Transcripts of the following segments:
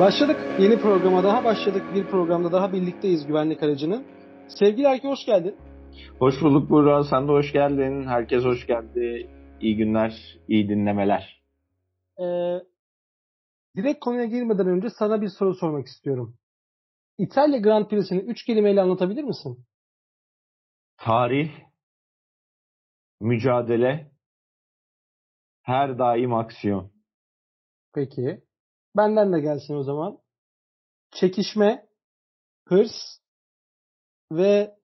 Başladık. Yeni programa daha başladık. Bir programda daha birlikteyiz güvenlik aracının. Sevgili Erki hoş geldin. Hoş bulduk Burak. Sen de hoş geldin. Herkes hoş geldi. İyi günler, iyi dinlemeler. Ee, direkt konuya girmeden önce sana bir soru sormak istiyorum. İtalya Grand Prix'sini üç kelimeyle anlatabilir misin? Tarih, mücadele, her daim aksiyon. Peki. Benden de gelsin o zaman. Çekişme, hırs ve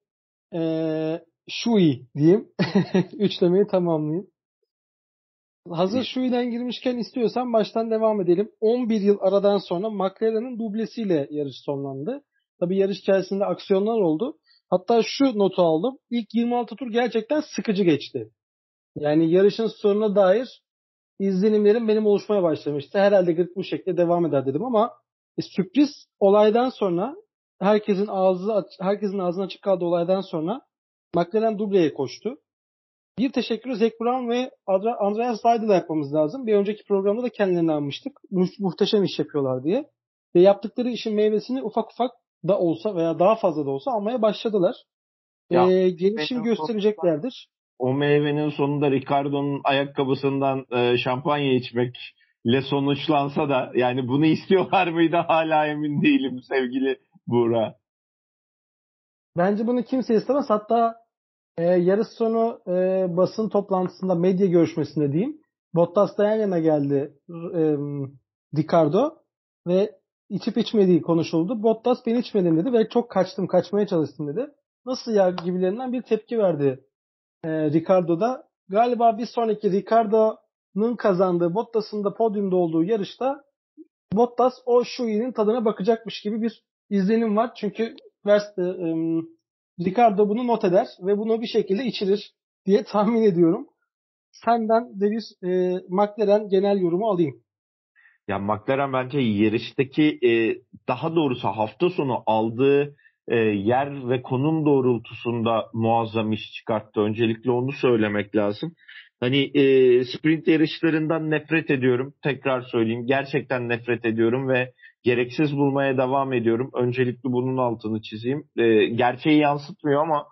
ee, şui diyeyim. Üçlemeyi tamamlayayım. Hazır şuiden girmişken istiyorsan baştan devam edelim. 11 yıl aradan sonra McLaren'ın dublesiyle yarış sonlandı. Tabi yarış içerisinde aksiyonlar oldu. Hatta şu notu aldım. İlk 26 tur gerçekten sıkıcı geçti. Yani yarışın sonuna dair izlenimlerim benim oluşmaya başlamıştı. Herhalde bu şekilde devam eder dedim ama e, sürpriz olaydan sonra herkesin ağzı herkesin ağzına açık kaldığı olaydan sonra McLaren dubleye koştu. Bir teşekkürü Zac Brown ve Andreas Seidel yapmamız lazım. Bir önceki programda da kendilerini almıştık. Mu- muhteşem iş yapıyorlar diye. Ve yaptıkları işin meyvesini ufak ufak da olsa veya daha fazla da olsa almaya başladılar. Ya, ee, gelişim göstereceklerdir. O meyvenin sonunda Ricardo'nun ayakkabısından e, şampanya içmekle sonuçlansa da yani bunu istiyorlar mıydı hala emin değilim sevgili Buğra. Bence bunu kimse istemez. Hatta e, yarış sonu e, basın toplantısında medya görüşmesinde diyeyim. Bottas yan yana geldi e, Ricardo ve içip içmediği konuşuldu. Bottas ben içmedim dedi ve çok kaçtım, kaçmaya çalıştım dedi. Nasıl ya gibilerinden bir tepki verdi e, Ricardo da. Galiba bir sonraki Ricardo'nun kazandığı Bottas'ın da podyumda olduğu yarışta Bottas o Shui'nin tadına bakacakmış gibi bir izlenim var. Çünkü Verst, e, Ricardo bunu not eder ve bunu bir şekilde içirir diye tahmin ediyorum. Senden de bir e, McLaren genel yorumu alayım. Ya McLaren bence yarıştaki e, daha doğrusu hafta sonu aldığı e, yer ve konum doğrultusunda muazzam iş çıkarttı. Öncelikle onu söylemek lazım. Hani e, sprint yarışlarından nefret ediyorum. Tekrar söyleyeyim. Gerçekten nefret ediyorum ve gereksiz bulmaya devam ediyorum. Öncelikle bunun altını çizeyim. E, gerçeği yansıtmıyor ama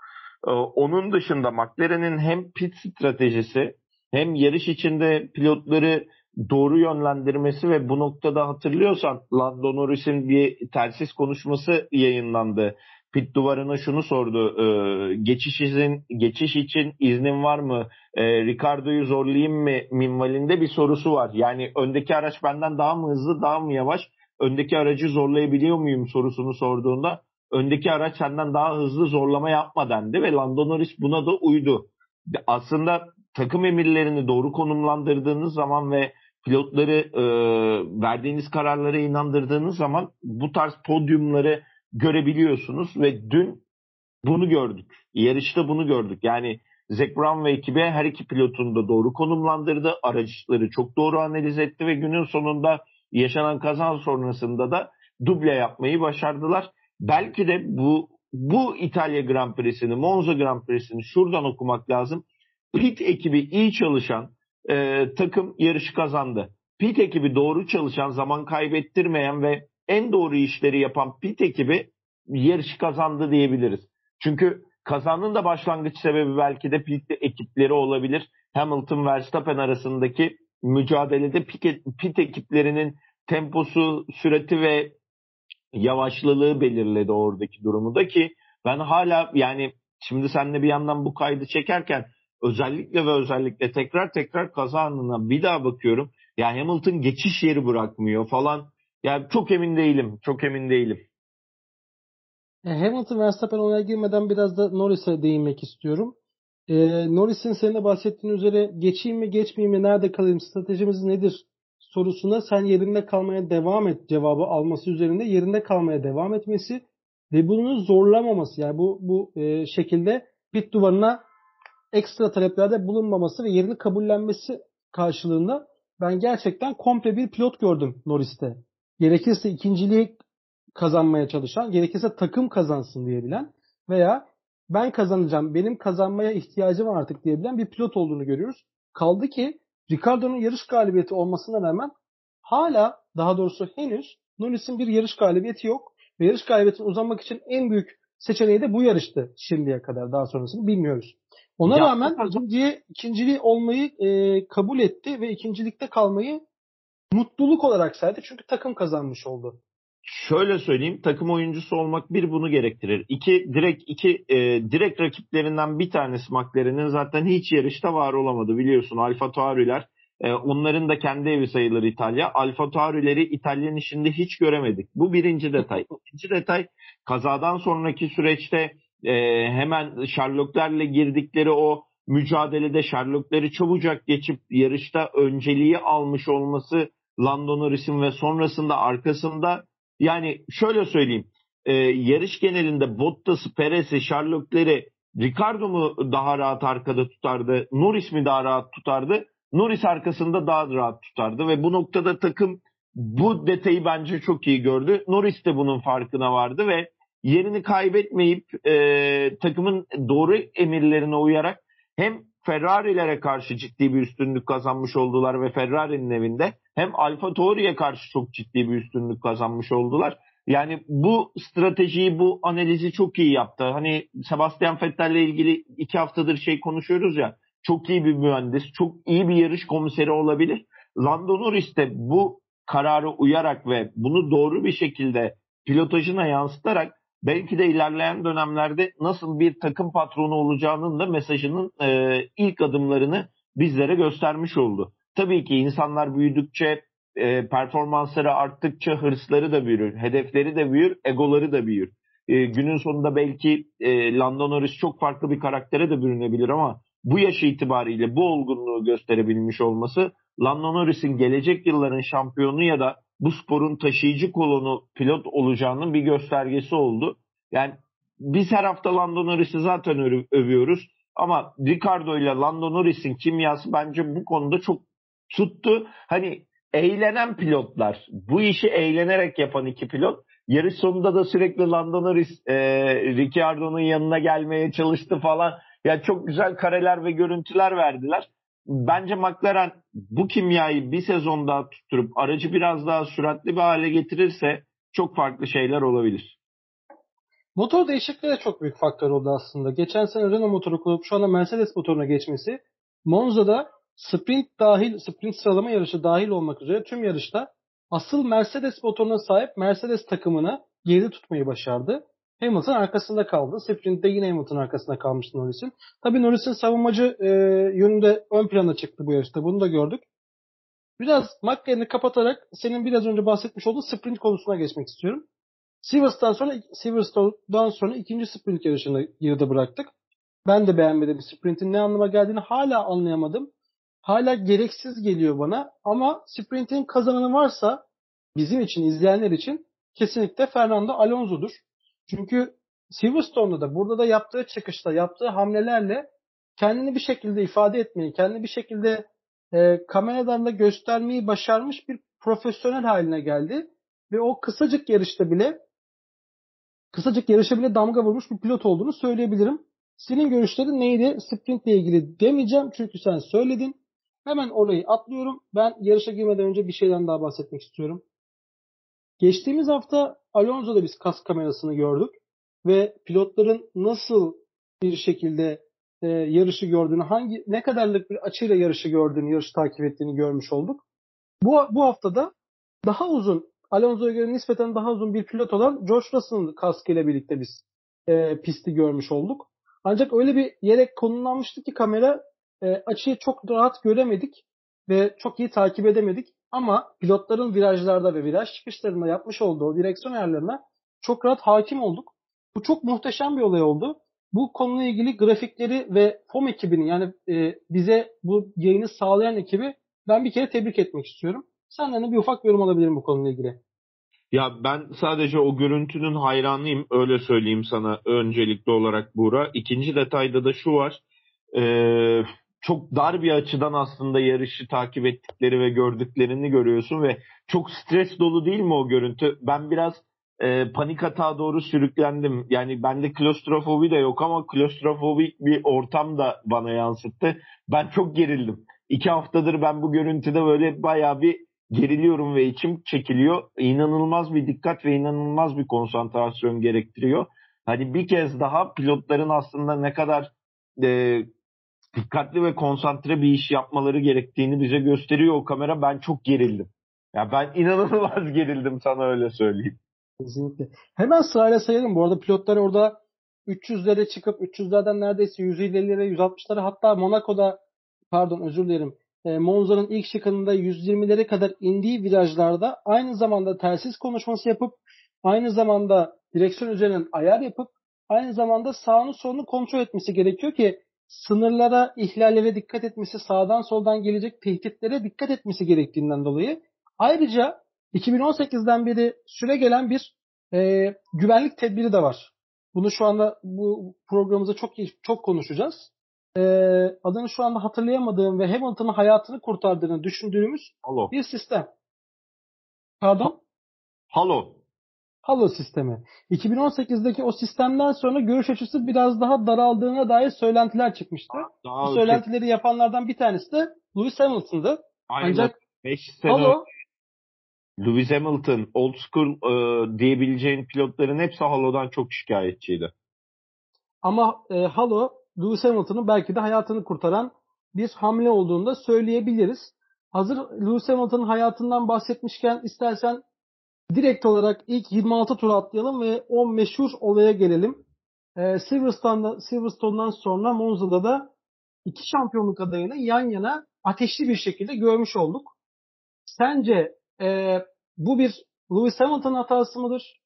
e, onun dışında McLaren'in hem pit stratejisi hem yarış içinde pilotları doğru yönlendirmesi ve bu noktada hatırlıyorsan Lando Norris'in bir telsiz konuşması yayınlandı. Pit duvarına şunu sordu. E, geçiş izin geçiş için iznin var mı? E, Ricardo'yu zorlayayım mı? Minvalinde bir sorusu var. Yani öndeki araç benden daha mı hızlı, daha mı yavaş? Öndeki aracı zorlayabiliyor muyum sorusunu sorduğunda öndeki araç senden daha hızlı zorlama yapma dendi ve Lando Norris buna da uydu. Aslında takım emirlerini doğru konumlandırdığınız zaman ve pilotları e, verdiğiniz kararlara inandırdığınız zaman bu tarz podyumları görebiliyorsunuz ve dün bunu gördük. Yarışta bunu gördük. Yani Zac Brown ve ekibi her iki pilotunu da doğru konumlandırdı. Araçları çok doğru analiz etti ve günün sonunda yaşanan kazan sonrasında da duble yapmayı başardılar. Belki de bu bu İtalya Grand Prix'sini, Monza Grand Prix'sini şuradan okumak lazım. Pit ekibi iyi çalışan, e, takım yarışı kazandı. Pit ekibi doğru çalışan, zaman kaybettirmeyen ve en doğru işleri yapan pit ekibi yarışı kazandı diyebiliriz. Çünkü kazanın da başlangıç sebebi belki de pit ekipleri olabilir. Hamilton Verstappen arasındaki mücadelede pit, pit ekiplerinin temposu, sürati ve yavaşlılığı belirledi oradaki durumu da ki ben hala yani şimdi seninle bir yandan bu kaydı çekerken özellikle ve özellikle tekrar tekrar kaza anına bir daha bakıyorum. Ya yani Hamilton geçiş yeri bırakmıyor falan. Yani çok emin değilim. Çok emin değilim. E, Hamilton Verstappen olaya girmeden biraz da Norris'e değinmek istiyorum. Ee, Norris'in senin bahsettiğin üzere geçeyim mi geçmeyeyim mi nerede kalayım stratejimiz nedir sorusuna sen yerinde kalmaya devam et cevabı alması üzerinde yerinde kalmaya devam etmesi ve bunu zorlamaması yani bu bu e, şekilde pit duvarına ekstra taleplerde bulunmaması ve yerini kabullenmesi karşılığında ben gerçekten komple bir pilot gördüm Norris'te. Gerekirse ikinciliği kazanmaya çalışan, gerekirse takım kazansın diyebilen veya ben kazanacağım, benim kazanmaya ihtiyacım var artık diyebilen bir pilot olduğunu görüyoruz. Kaldı ki Ricardo'nun yarış galibiyeti olmasına rağmen hala daha doğrusu henüz Norris'in bir yarış galibiyeti yok. Ve yarış galibiyetine uzanmak için en büyük seçeneği de bu yarıştı şimdiye kadar. Daha sonrasını bilmiyoruz. Ona ya, rağmen ikinciye, ikinciliği olmayı e, kabul etti ve ikincilikte kalmayı mutluluk olarak saydı. Çünkü takım kazanmış oldu. Şöyle söyleyeyim, takım oyuncusu olmak bir bunu gerektirir. İki direkt iki e, direkt rakiplerinden bir tanesi McLaren'in zaten hiç yarışta var olamadı biliyorsun. Alfa Tauri'ler e, onların da kendi evi sayılır İtalya. Alfa Tauri'leri İtalyan işinde hiç göremedik. Bu birinci detay. İkinci detay kazadan sonraki süreçte e, hemen Sherlocklerle girdikleri o mücadelede Sherlockleri çabucak geçip yarışta önceliği almış olması Lando Norris'in ve sonrasında arkasında yani şöyle söyleyeyim e, yarış genelinde Bottas'ı, Perez'i, Sherlockleri Ricardo mu daha rahat arkada tutardı, Norris mi daha rahat tutardı? Norris arkasında daha rahat tutardı ve bu noktada takım bu detayı bence çok iyi gördü. Norris de bunun farkına vardı ve yerini kaybetmeyip e, takımın doğru emirlerine uyarak hem Ferrari'lere karşı ciddi bir üstünlük kazanmış oldular ve Ferrari'nin evinde hem Alfa Tauri'ye karşı çok ciddi bir üstünlük kazanmış oldular. Yani bu stratejiyi, bu analizi çok iyi yaptı. Hani Sebastian Vettel'le ilgili iki haftadır şey konuşuyoruz ya. Çok iyi bir mühendis, çok iyi bir yarış komiseri olabilir. Lando Norris de bu kararı uyarak ve bunu doğru bir şekilde pilotajına yansıtarak belki de ilerleyen dönemlerde nasıl bir takım patronu olacağının da mesajının e, ilk adımlarını bizlere göstermiş oldu. Tabii ki insanlar büyüdükçe, e, performansları arttıkça hırsları da büyür, hedefleri de büyür, egoları da büyür. E, günün sonunda belki e, Lando Norris çok farklı bir karaktere de bürünebilir ama bu yaş itibariyle bu olgunluğu gösterebilmiş olması Lando Norris'in gelecek yılların şampiyonu ya da bu sporun taşıyıcı kolonu pilot olacağının bir göstergesi oldu. Yani biz her hafta Lando Norris'i zaten övüyoruz ama Ricardo ile Lando Norris'in kimyası bence bu konuda çok tuttu. Hani eğlenen pilotlar, bu işi eğlenerek yapan iki pilot yarış sonunda da sürekli Lando Norris e, Ricciardo'nun yanına gelmeye çalıştı falan. Ya yani çok güzel kareler ve görüntüler verdiler bence McLaren bu kimyayı bir sezon daha tutturup aracı biraz daha süratli bir hale getirirse çok farklı şeyler olabilir. Motor değişikliği de çok büyük faktör oldu aslında. Geçen sene Renault motoru kurup şu anda Mercedes motoruna geçmesi Monza'da sprint dahil, sprint sıralama yarışı dahil olmak üzere tüm yarışta asıl Mercedes motoruna sahip Mercedes takımını geride tutmayı başardı. Hamilton arkasında kaldı. Sprint'te yine Hamilton arkasında kalmıştı Norris'in. Tabii Norris'in savunmacı e, yönünde ön plana çıktı bu yarışta. Bunu da gördük. Biraz McLaren'i kapatarak senin biraz önce bahsetmiş olduğu sprint konusuna geçmek istiyorum. Silverstone'dan sonra Silverstone'dan sonra ikinci sprint yarışını yarıda bıraktık. Ben de beğenmedim. Sprintin ne anlama geldiğini hala anlayamadım. Hala gereksiz geliyor bana ama sprintin kazananı varsa bizim için, izleyenler için kesinlikle Fernando Alonso'dur. Çünkü Silverstone'da da burada da yaptığı çıkışta, yaptığı hamlelerle kendini bir şekilde ifade etmeyi, kendini bir şekilde e, kameralarla göstermeyi başarmış bir profesyonel haline geldi. Ve o kısacık yarışta bile kısacık yarışa bile damga vurmuş bir pilot olduğunu söyleyebilirim. Senin görüşlerin neydi? Sprint ile ilgili demeyeceğim çünkü sen söyledin. Hemen orayı atlıyorum. Ben yarışa girmeden önce bir şeyden daha bahsetmek istiyorum. Geçtiğimiz hafta Alonso'da biz kas kamerasını gördük ve pilotların nasıl bir şekilde e, yarışı gördüğünü, hangi ne kadarlık bir açıyla yarışı gördüğünü, yarışı takip ettiğini görmüş olduk. Bu bu haftada daha uzun Alonso'ya göre nispeten daha uzun bir pilot olan George Russell'ın kaskıyla birlikte biz e, pisti görmüş olduk. Ancak öyle bir yere konumlanmıştı ki kamera e, açıyı çok rahat göremedik ve çok iyi takip edemedik. Ama pilotların virajlarda ve viraj çıkışlarında yapmış olduğu direksiyon ayarlarına çok rahat hakim olduk. Bu çok muhteşem bir olay oldu. Bu konuyla ilgili grafikleri ve FOM ekibini yani e, bize bu yayını sağlayan ekibi ben bir kere tebrik etmek istiyorum. Senden de bir ufak yorum alabilirim bu konuyla ilgili. Ya ben sadece o görüntünün hayranıyım. Öyle söyleyeyim sana öncelikli olarak Buğra. İkinci detayda da şu var. Ee, çok dar bir açıdan aslında yarışı takip ettikleri ve gördüklerini görüyorsun ve çok stres dolu değil mi o görüntü? Ben biraz e, panik hata doğru sürüklendim. Yani bende klostrofobi de yok ama klostrofobik bir ortam da bana yansıttı. Ben çok gerildim. İki haftadır ben bu görüntüde böyle bayağı bir geriliyorum ve içim çekiliyor. İnanılmaz bir dikkat ve inanılmaz bir konsantrasyon gerektiriyor. Hani bir kez daha pilotların aslında ne kadar e, dikkatli ve konsantre bir iş yapmaları gerektiğini bize gösteriyor o kamera. Ben çok gerildim. Ya ben inanılmaz gerildim sana öyle söyleyeyim. Kesinlikle. Hemen sırayla sayalım. Bu arada pilotlar orada 300'lere çıkıp 300'lerden neredeyse 150'lere 160'lara hatta Monaco'da pardon özür dilerim e, Monza'nın ilk şıkında 120'lere kadar indiği virajlarda aynı zamanda telsiz konuşması yapıp aynı zamanda direksiyon üzerinden ayar yapıp aynı zamanda sağını solunu kontrol etmesi gerekiyor ki sınırlara, ihlallere dikkat etmesi, sağdan soldan gelecek tehditlere dikkat etmesi gerektiğinden dolayı. Ayrıca 2018'den beri süre gelen bir e, güvenlik tedbiri de var. Bunu şu anda bu programımızda çok çok konuşacağız. E, adını şu anda hatırlayamadığım ve Hamilton'ın hayatını kurtardığını düşündüğümüz Halo. bir sistem. Pardon? Halo. Halo sistemi. 2018'deki o sistemden sonra görüş açısı biraz daha daraldığına dair söylentiler çıkmıştı. Daha Bu söylentileri yapanlardan bir tanesi de Lewis Hamilton'dı. Aynen. Ancak 5 sene Halo Lewis Hamilton, old school e, diyebileceğin pilotların hepsi Halo'dan çok şikayetçiydi. ama e, Halo Lewis Hamilton'ın belki de hayatını kurtaran bir hamle olduğunu da söyleyebiliriz. Hazır Lewis Hamilton'ın hayatından bahsetmişken istersen direkt olarak ilk 26 tur atlayalım ve o meşhur olaya gelelim. Ee, Silverstone'dan, sonra Monza'da da iki şampiyonluk adayını yan yana ateşli bir şekilde görmüş olduk. Sence e, bu bir Lewis Hamilton hatası mıdır?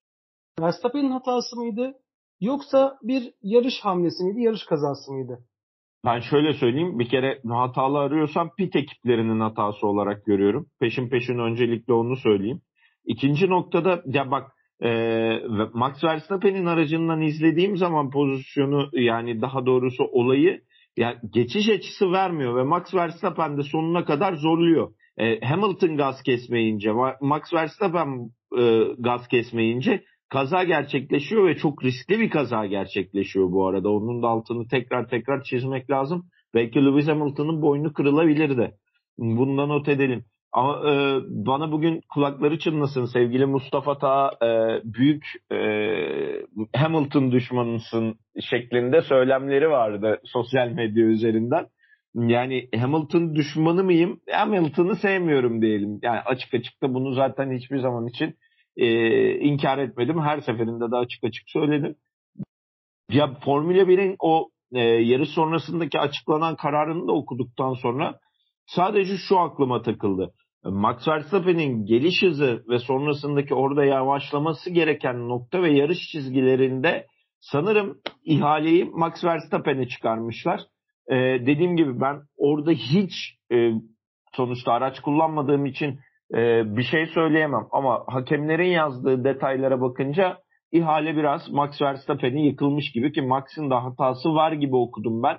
Verstappen'in hatası mıydı? Yoksa bir yarış hamlesi miydi, yarış kazası mıydı? Ben şöyle söyleyeyim. Bir kere hatalı arıyorsam pit ekiplerinin hatası olarak görüyorum. Peşin peşin öncelikle onu söyleyeyim. İkinci noktada ya bak e, Max Verstappen'in aracından izlediğim zaman pozisyonu yani daha doğrusu olayı ya geçiş açısı vermiyor ve Max Verstappen de sonuna kadar zorluyor. E, Hamilton gaz kesmeyince, Max Verstappen e, gaz kesmeyince kaza gerçekleşiyor ve çok riskli bir kaza gerçekleşiyor bu arada. Onun da altını tekrar tekrar çizmek lazım. Belki Lewis Hamilton'ın boynu kırılabilirdi. Bundan not edelim. Ama e, bana bugün kulakları çınlasın sevgili Mustafa Ta e, büyük e, Hamilton düşmanısın şeklinde söylemleri vardı sosyal medya üzerinden. Yani Hamilton düşmanı mıyım? Hamilton'ı sevmiyorum diyelim. Yani açık açık da bunu zaten hiçbir zaman için e, inkar etmedim. Her seferinde de açık açık söyledim. Ya Formula 1'in o e, yarış sonrasındaki açıklanan kararını da okuduktan sonra sadece şu aklıma takıldı. Max Verstappen'in geliş hızı ve sonrasındaki orada yavaşlaması gereken nokta ve yarış çizgilerinde sanırım ihaleyi Max Verstappen'e çıkarmışlar. Ee, dediğim gibi ben orada hiç e, sonuçta araç kullanmadığım için e, bir şey söyleyemem ama hakemlerin yazdığı detaylara bakınca ihale biraz Max Verstappen'in yıkılmış gibi ki Max'in de hatası var gibi okudum ben.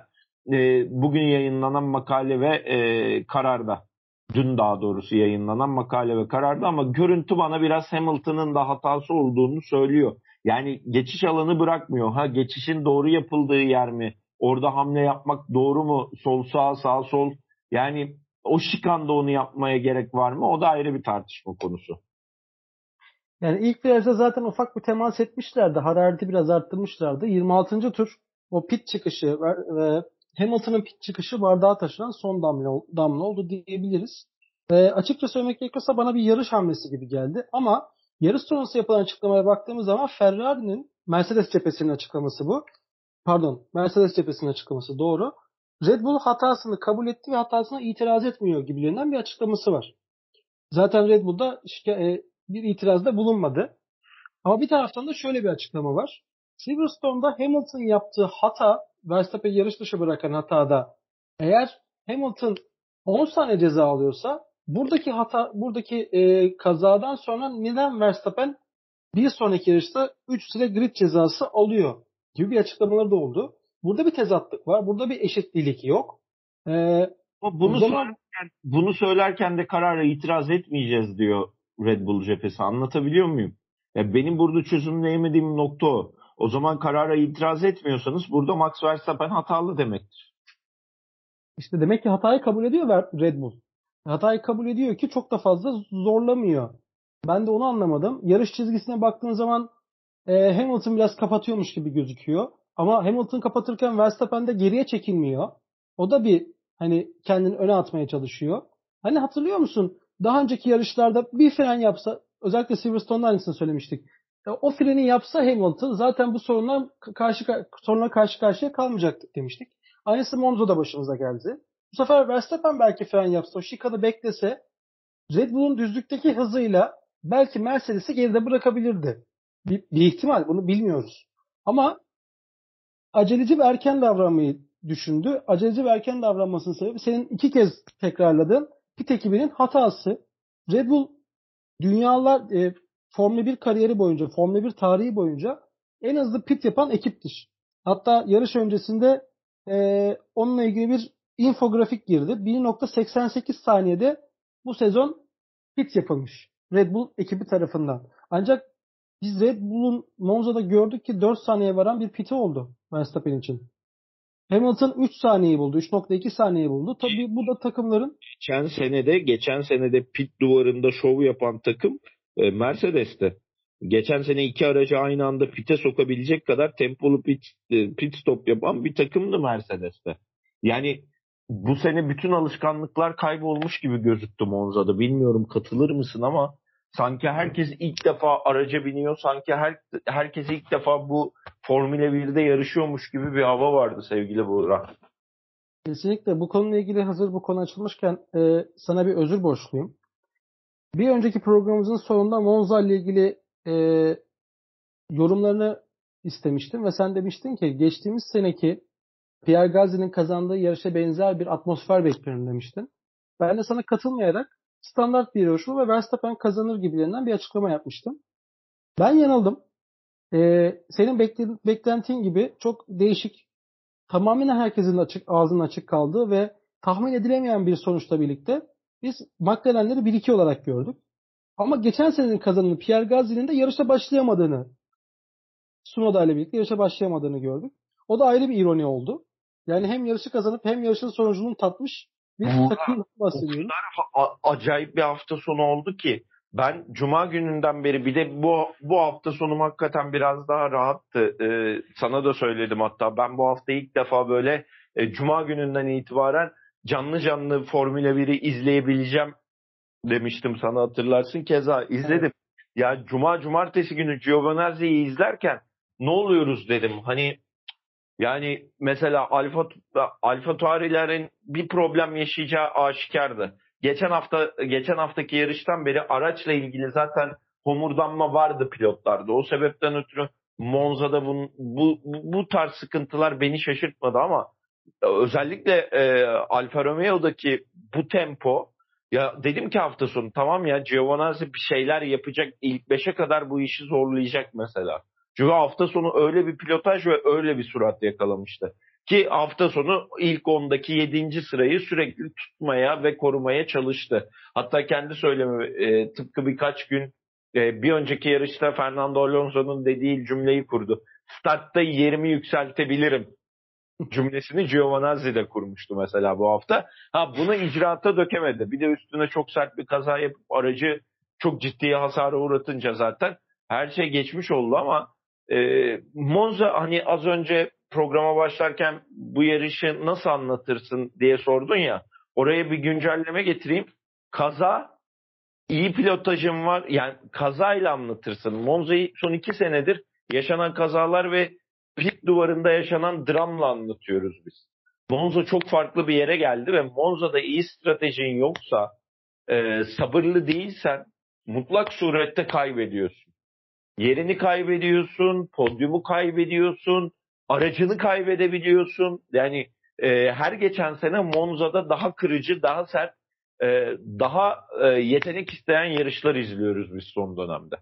E, bugün yayınlanan makale ve e, kararda. Dün daha doğrusu yayınlanan makale ve kararda ama görüntü bana biraz Hamilton'ın da hatası olduğunu söylüyor. Yani geçiş alanı bırakmıyor. Ha geçişin doğru yapıldığı yer mi? Orada hamle yapmak doğru mu? Sol sağ sağ sol. Yani o şikanda onu yapmaya gerek var mı? O da ayrı bir tartışma konusu. Yani ilk virajda zaten ufak bir temas etmişlerdi. Harareti biraz arttırmışlardı. 26. tur o pit çıkışı ve Hamilton'ın pit çıkışı bardağa taşıran son damla, damla oldu diyebiliriz. E, açıkça söylemek gerekirse bana bir yarış hamlesi gibi geldi. Ama yarış sonrası yapılan açıklamaya baktığımız zaman Ferrari'nin Mercedes cephesinin açıklaması bu. Pardon Mercedes cephesinin açıklaması doğru. Red Bull hatasını kabul etti ve hatasına itiraz etmiyor gibilerinden bir açıklaması var. Zaten Red Bull'da e, bir itirazda bulunmadı. Ama bir taraftan da şöyle bir açıklama var. Silverstone'da Hamilton yaptığı hata Verstappen yarış dışı bırakan hatada eğer Hamilton 10 saniye ceza alıyorsa buradaki hata buradaki e, kazadan sonra neden Verstappen bir sonraki yarışta 3 süre grid cezası alıyor gibi bir açıklamaları da oldu. Burada bir tezatlık var. Burada bir eşitlilik yok. Ee, bunu, zaman... söylerken, bunu söylerken de karara itiraz etmeyeceğiz diyor Red Bull cephesi. Anlatabiliyor muyum? Ya benim burada çözümleyemediğim nokta o. O zaman karara itiraz etmiyorsanız burada Max Verstappen hatalı demektir. İşte demek ki hatayı kabul ediyor Red Bull. hatayı kabul ediyor ki çok da fazla zorlamıyor. Ben de onu anlamadım. Yarış çizgisine baktığın zaman e, Hamilton biraz kapatıyormuş gibi gözüküyor. Ama Hamilton kapatırken Verstappen de geriye çekilmiyor. O da bir hani kendini öne atmaya çalışıyor. Hani hatırlıyor musun? Daha önceki yarışlarda bir fren yapsa özellikle Silverstone'da aynısını söylemiştik. E, o freni yapsa Hamilton zaten bu sorunlar karşı sorunla karşı karşıya kalmayacaktık demiştik. Aynısı Monza'da başımıza geldi. Bu sefer Verstappen belki fren yapsa, o şikada beklese Red Bull'un düzlükteki hızıyla belki Mercedes'i geride bırakabilirdi. Bir, bir ihtimal bunu bilmiyoruz. Ama aceleci ve erken davranmayı düşündü. Aceleci ve erken davranmasının sebebi senin iki kez tekrarladığın pit ekibinin hatası. Red Bull dünyalar e, Formula 1 kariyeri boyunca, Formula 1 tarihi boyunca en hızlı pit yapan ekiptir. Hatta yarış öncesinde e, onunla ilgili bir infografik girdi. 1.88 saniyede bu sezon pit yapılmış. Red Bull ekibi tarafından. Ancak biz Red Bull'un Monza'da gördük ki 4 saniye varan bir piti oldu Verstappen için. Hamilton 3 saniyeyi buldu. 3.2 saniyeyi buldu. Tabii bu da takımların geçen senede geçen senede pit duvarında şov yapan takım e, Mercedes'te. Geçen sene iki aracı aynı anda pite sokabilecek kadar tempolu pit, e, pit stop yapan bir takımdı Mercedes'te. Yani bu sene bütün alışkanlıklar kaybolmuş gibi gözüktü Monza'da. Bilmiyorum katılır mısın ama sanki herkes ilk defa araca biniyor. Sanki her, herkes ilk defa bu Formula 1'de yarışıyormuş gibi bir hava vardı sevgili Buğra. Kesinlikle bu konuyla ilgili hazır bu konu açılmışken e, sana bir özür borçluyum. Bir önceki programımızın sonunda Monza ile ilgili e, yorumlarını istemiştim ve sen demiştin ki geçtiğimiz seneki Pierre Gasly'nin kazandığı yarışa benzer bir atmosfer bekliyorum demiştin. Ben de sana katılmayarak standart bir yarış ve Verstappen kazanır gibilerinden bir açıklama yapmıştım. Ben yanıldım. Ee, senin beklentin gibi çok değişik, tamamen herkesin açık ağzının açık kaldığı ve tahmin edilemeyen bir sonuçla birlikte biz McLaren'leri 1-2 olarak gördük. Ama geçen senenin kazananı Pierre Gasly'nin de yarışa başlayamadığını Sunoda ile birlikte yarışa başlayamadığını gördük. O da ayrı bir ironi oldu. Yani hem yarışı kazanıp hem yarışın sonucunu tatmış bir takım bahsediyoruz. Acayip bir hafta sonu oldu ki ben cuma gününden beri bir de bu bu hafta sonu hakikaten biraz daha rahattı. Ee, sana da söyledim hatta ben bu hafta ilk defa böyle e, cuma gününden itibaren canlı canlı Formula 1'i izleyebileceğim demiştim sana hatırlarsın. Keza izledim. Evet. Ya cuma cumartesi günü Giovinazzi'yi izlerken ne oluyoruz dedim. Hani yani mesela Alfa Alfa Tauri'lerin bir problem yaşayacağı aşikardı. Geçen hafta geçen haftaki yarıştan beri araçla ilgili zaten homurdanma vardı pilotlarda. O sebepten ötürü Monza'da bu, bu, bu tarz sıkıntılar beni şaşırtmadı ama özellikle e, Alfa Romeo'daki bu tempo ya dedim ki hafta sonu tamam ya Giovinazzi bir şeyler yapacak ilk beşe kadar bu işi zorlayacak mesela. Çünkü hafta sonu öyle bir pilotaj ve öyle bir surat yakalamıştı. Ki hafta sonu ilk ondaki 7. sırayı sürekli tutmaya ve korumaya çalıştı. Hatta kendi söylemi e, tıpkı birkaç gün e, bir önceki yarışta Fernando Alonso'nun dediği cümleyi kurdu. Startta yerimi yükseltebilirim cümlesini Giovinazzi de kurmuştu mesela bu hafta. Ha bunu icraata dökemedi. Bir de üstüne çok sert bir kaza yapıp aracı çok ciddi hasara uğratınca zaten her şey geçmiş oldu ama e, Monza hani az önce programa başlarken bu yarışı nasıl anlatırsın diye sordun ya. Oraya bir güncelleme getireyim. Kaza iyi pilotajım var. Yani kazayla anlatırsın. Monza'yı son iki senedir yaşanan kazalar ve pit duvarında yaşanan dramla anlatıyoruz biz. Monza çok farklı bir yere geldi ve Monza'da iyi stratejin yoksa, e, sabırlı değilsen mutlak surette kaybediyorsun. Yerini kaybediyorsun, podyumu kaybediyorsun, aracını kaybedebiliyorsun. Yani e, her geçen sene Monza'da daha kırıcı, daha sert, e, daha e, yetenek isteyen yarışlar izliyoruz biz son dönemde.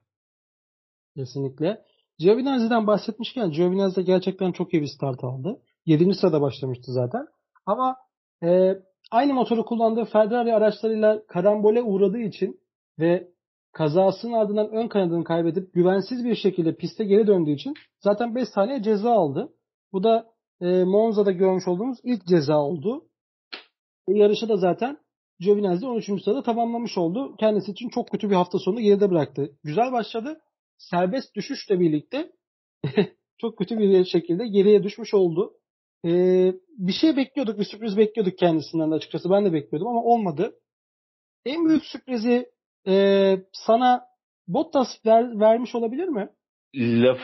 Kesinlikle. Giovinazzi'den bahsetmişken Giovinazzi gerçekten çok iyi bir start aldı. 7. sırada başlamıştı zaten. Ama e, aynı motoru kullandığı Ferrari araçlarıyla karambole uğradığı için ve kazasının ardından ön kanadını kaybedip güvensiz bir şekilde piste geri döndüğü için zaten 5 saniye ceza aldı. Bu da e, Monza'da görmüş olduğumuz ilk ceza oldu. E, yarışa da zaten Giovinazzi 13. sırada tamamlamış oldu. Kendisi için çok kötü bir hafta sonu geride bıraktı. Güzel başladı. Serbest düşüşle birlikte çok kötü bir şekilde geriye düşmüş oldu. Ee, bir şey bekliyorduk, bir sürpriz bekliyorduk kendisinden de açıkçası. Ben de bekliyordum ama olmadı. En büyük sürprizi e, sana Bottas ver, vermiş olabilir mi? Laf,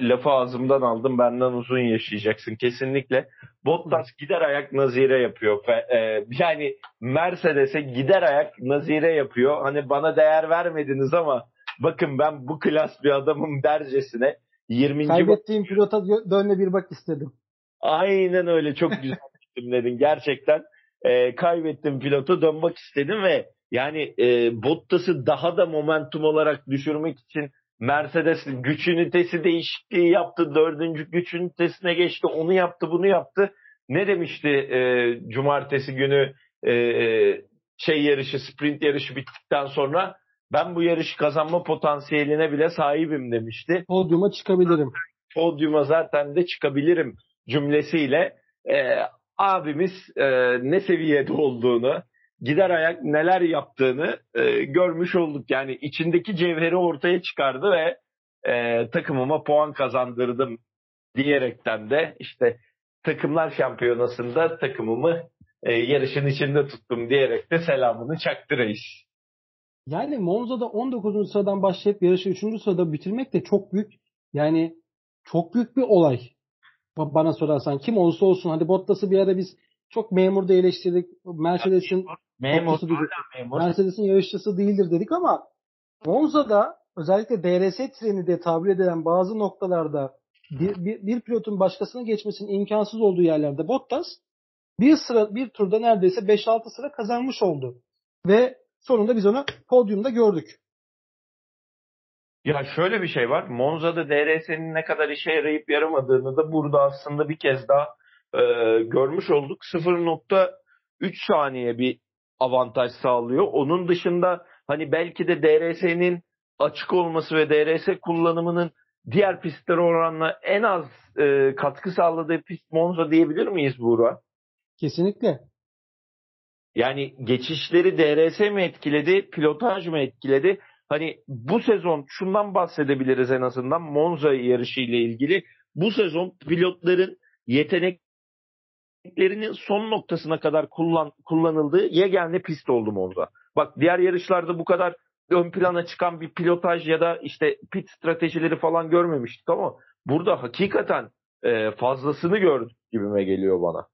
lafı ağzımdan aldım benden uzun yaşayacaksın kesinlikle. Bottas gider ayak nazire yapıyor. E, yani Mercedes'e gider ayak nazire yapıyor. Hani bana değer vermediniz ama bakın ben bu klas bir adamım dercesine 20. Kaybettiğim pilota dönme bir bak istedim. Aynen öyle çok güzel cümledin gerçekten. E, kaybettim pilotu dönmek istedim ve yani e, Bottas'ı daha da momentum olarak düşürmek için Mercedes güç ünitesi değişikliği yaptı. Dördüncü güç ünitesine geçti. Onu yaptı, bunu yaptı. Ne demişti e, cumartesi günü e, şey yarışı, sprint yarışı bittikten sonra ben bu yarışı kazanma potansiyeline bile sahibim demişti. Podyuma çıkabilirim. Podyuma zaten de çıkabilirim cümlesiyle e, abimiz e, ne seviyede olduğunu, gider ayak neler yaptığını e, görmüş olduk. Yani içindeki cevheri ortaya çıkardı ve e, takımıma puan kazandırdım diyerekten de işte takımlar şampiyonasında takımımı e, yarışın içinde tuttum diyerek de selamını çaktı reis. Yani Monza'da 19. sıradan başlayıp yarışı 3. sırada bitirmek de çok büyük yani çok büyük bir olay. Bana sorarsan kim olursa olsun hadi Bottas'ı bir ara biz çok memur da eleştirdik. Mercedes'in memur, memur. Mercedes'in yarışçısı değildir dedik ama Monza'da özellikle DRS treni de tabir edilen bazı noktalarda bir, bir, bir pilotun başkasına geçmesinin imkansız olduğu yerlerde Bottas bir sıra bir turda neredeyse 5-6 sıra kazanmış oldu. Ve sonunda biz onu podyumda gördük. Ya şöyle bir şey var. Monza'da DRS'nin ne kadar işe yarayıp yaramadığını da burada aslında bir kez daha e, görmüş olduk. 0.3 saniye bir avantaj sağlıyor. Onun dışında hani belki de DRS'nin açık olması ve DRS kullanımının diğer pistlere oranla en az e, katkı sağladığı pist Monza diyebilir miyiz Buğra? Kesinlikle. Yani geçişleri DRS mi etkiledi, pilotaj mı etkiledi? Hani bu sezon şundan bahsedebiliriz en azından Monza yarışı ile ilgili. Bu sezon pilotların yeteneklerinin son noktasına kadar kullan, kullanıldığı yegane pist oldu Monza. Bak diğer yarışlarda bu kadar ön plana çıkan bir pilotaj ya da işte pit stratejileri falan görmemiştik ama burada hakikaten e, fazlasını gördük gibime geliyor bana.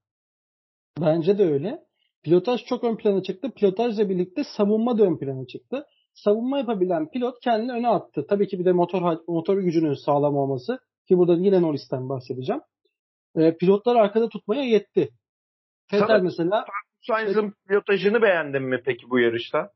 Bence de öyle. Pilotaj çok ön plana çıktı. Pilotajla birlikte savunma da ön plana çıktı savunma yapabilen pilot kendini öne attı. Tabii ki bir de motor motor gücünün sağlam olması ki burada yine Norris'ten bahsedeceğim. E, pilotlar arkada tutmaya yetti. Vettel mesela Sainz'ın pilotajını beğendin mi peki bu yarışta?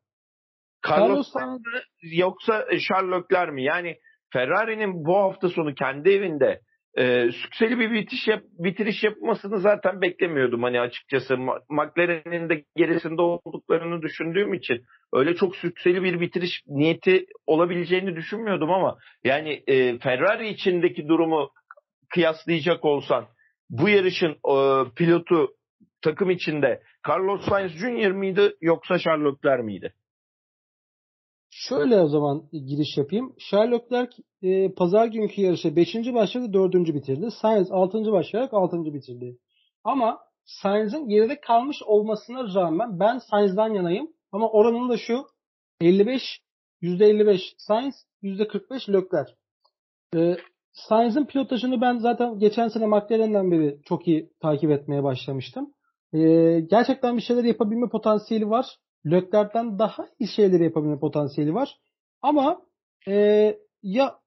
Carlos, Sainz yoksa Leclerc mi? Yani Ferrari'nin bu hafta sonu kendi evinde e, sükseli bir bitiş yap, bitiriş yapmasını zaten beklemiyordum hani açıkçası. McLaren'in de gerisinde olduklarını düşündüğüm için öyle çok sükseli bir bitiriş niyeti olabileceğini düşünmüyordum ama yani e, Ferrari içindeki durumu kıyaslayacak olsan bu yarışın e, pilotu takım içinde Carlos Sainz Jr. mıydı yoksa Charles Leclerc miydi? Şöyle o zaman giriş yapayım. Charles Leclerc e, pazar günkü yarışı 5. başladı 4. bitirdi. Sainz 6. başlayarak 6. bitirdi. Ama Sainz'in geride kalmış olmasına rağmen ben Sainz'dan yanayım. Ama oranın da şu 55 %55 Sainz %45 Leclerc. E, Sainz'in pilotajını ben zaten geçen sene McLaren'den beri çok iyi takip etmeye başlamıştım. E, gerçekten bir şeyler yapabilme potansiyeli var. Leclerc'ten daha iyi şeyleri yapabilme potansiyeli var. Ama e, ya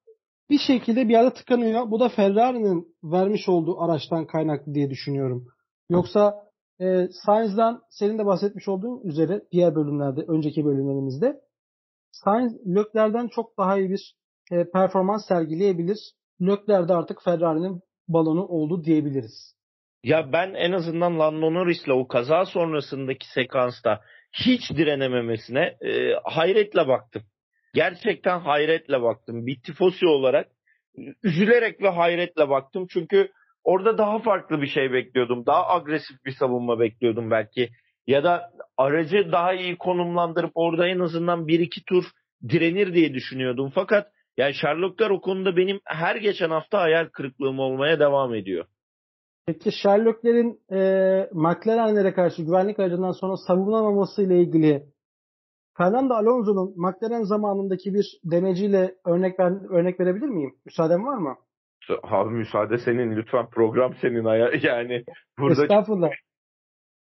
bir şekilde bir yerde tıkanıyor. Bu da Ferrari'nin vermiş olduğu araçtan kaynaklı diye düşünüyorum. Yoksa e, Sainz'dan senin de bahsetmiş olduğun üzere diğer bölümlerde, önceki bölümlerimizde Sainz Leclerc'den çok daha iyi bir e, performans sergileyebilir. Leclerc de artık Ferrari'nin balonu oldu diyebiliriz. Ya ben en azından Lando Norris'le o kaza sonrasındaki sekansta hiç direnememesine e, hayretle baktım. Gerçekten hayretle baktım. Bir tifosi olarak üzülerek ve hayretle baktım. Çünkü orada daha farklı bir şey bekliyordum. Daha agresif bir savunma bekliyordum belki. Ya da aracı daha iyi konumlandırıp orada en azından bir iki tur direnir diye düşünüyordum. Fakat yani Sherlockler o konuda benim her geçen hafta hayal kırıklığım olmaya devam ediyor. Peki Sherlocklerin e, McLaren'lere karşı güvenlik aracından sonra savunamaması ile ilgili Fernando Alonso'nun McLaren zamanındaki bir demeciyle örnek ver, örnek verebilir miyim? Müsaaden var mı? Abi müsaade senin lütfen program senin yani burada Estağfurullah.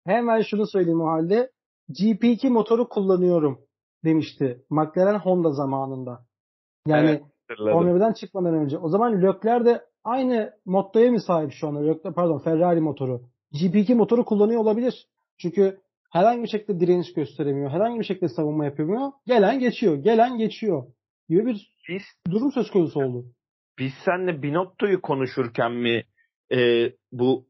Hemen şunu söyleyeyim o halde. GP2 motoru kullanıyorum demişti McLaren Honda zamanında. Yani evet, Formula 1'den çıkmadan önce. O zaman Leclerc de aynı mottoya mı sahip şu anda? Pardon Ferrari motoru. GP2 motoru kullanıyor olabilir. Çünkü herhangi bir şekilde direniş gösteremiyor. Herhangi bir şekilde savunma yapamıyor. Gelen geçiyor. Gelen geçiyor. Gibi bir biz, durum söz konusu oldu. Biz seninle Binotto'yu konuşurken mi e, bu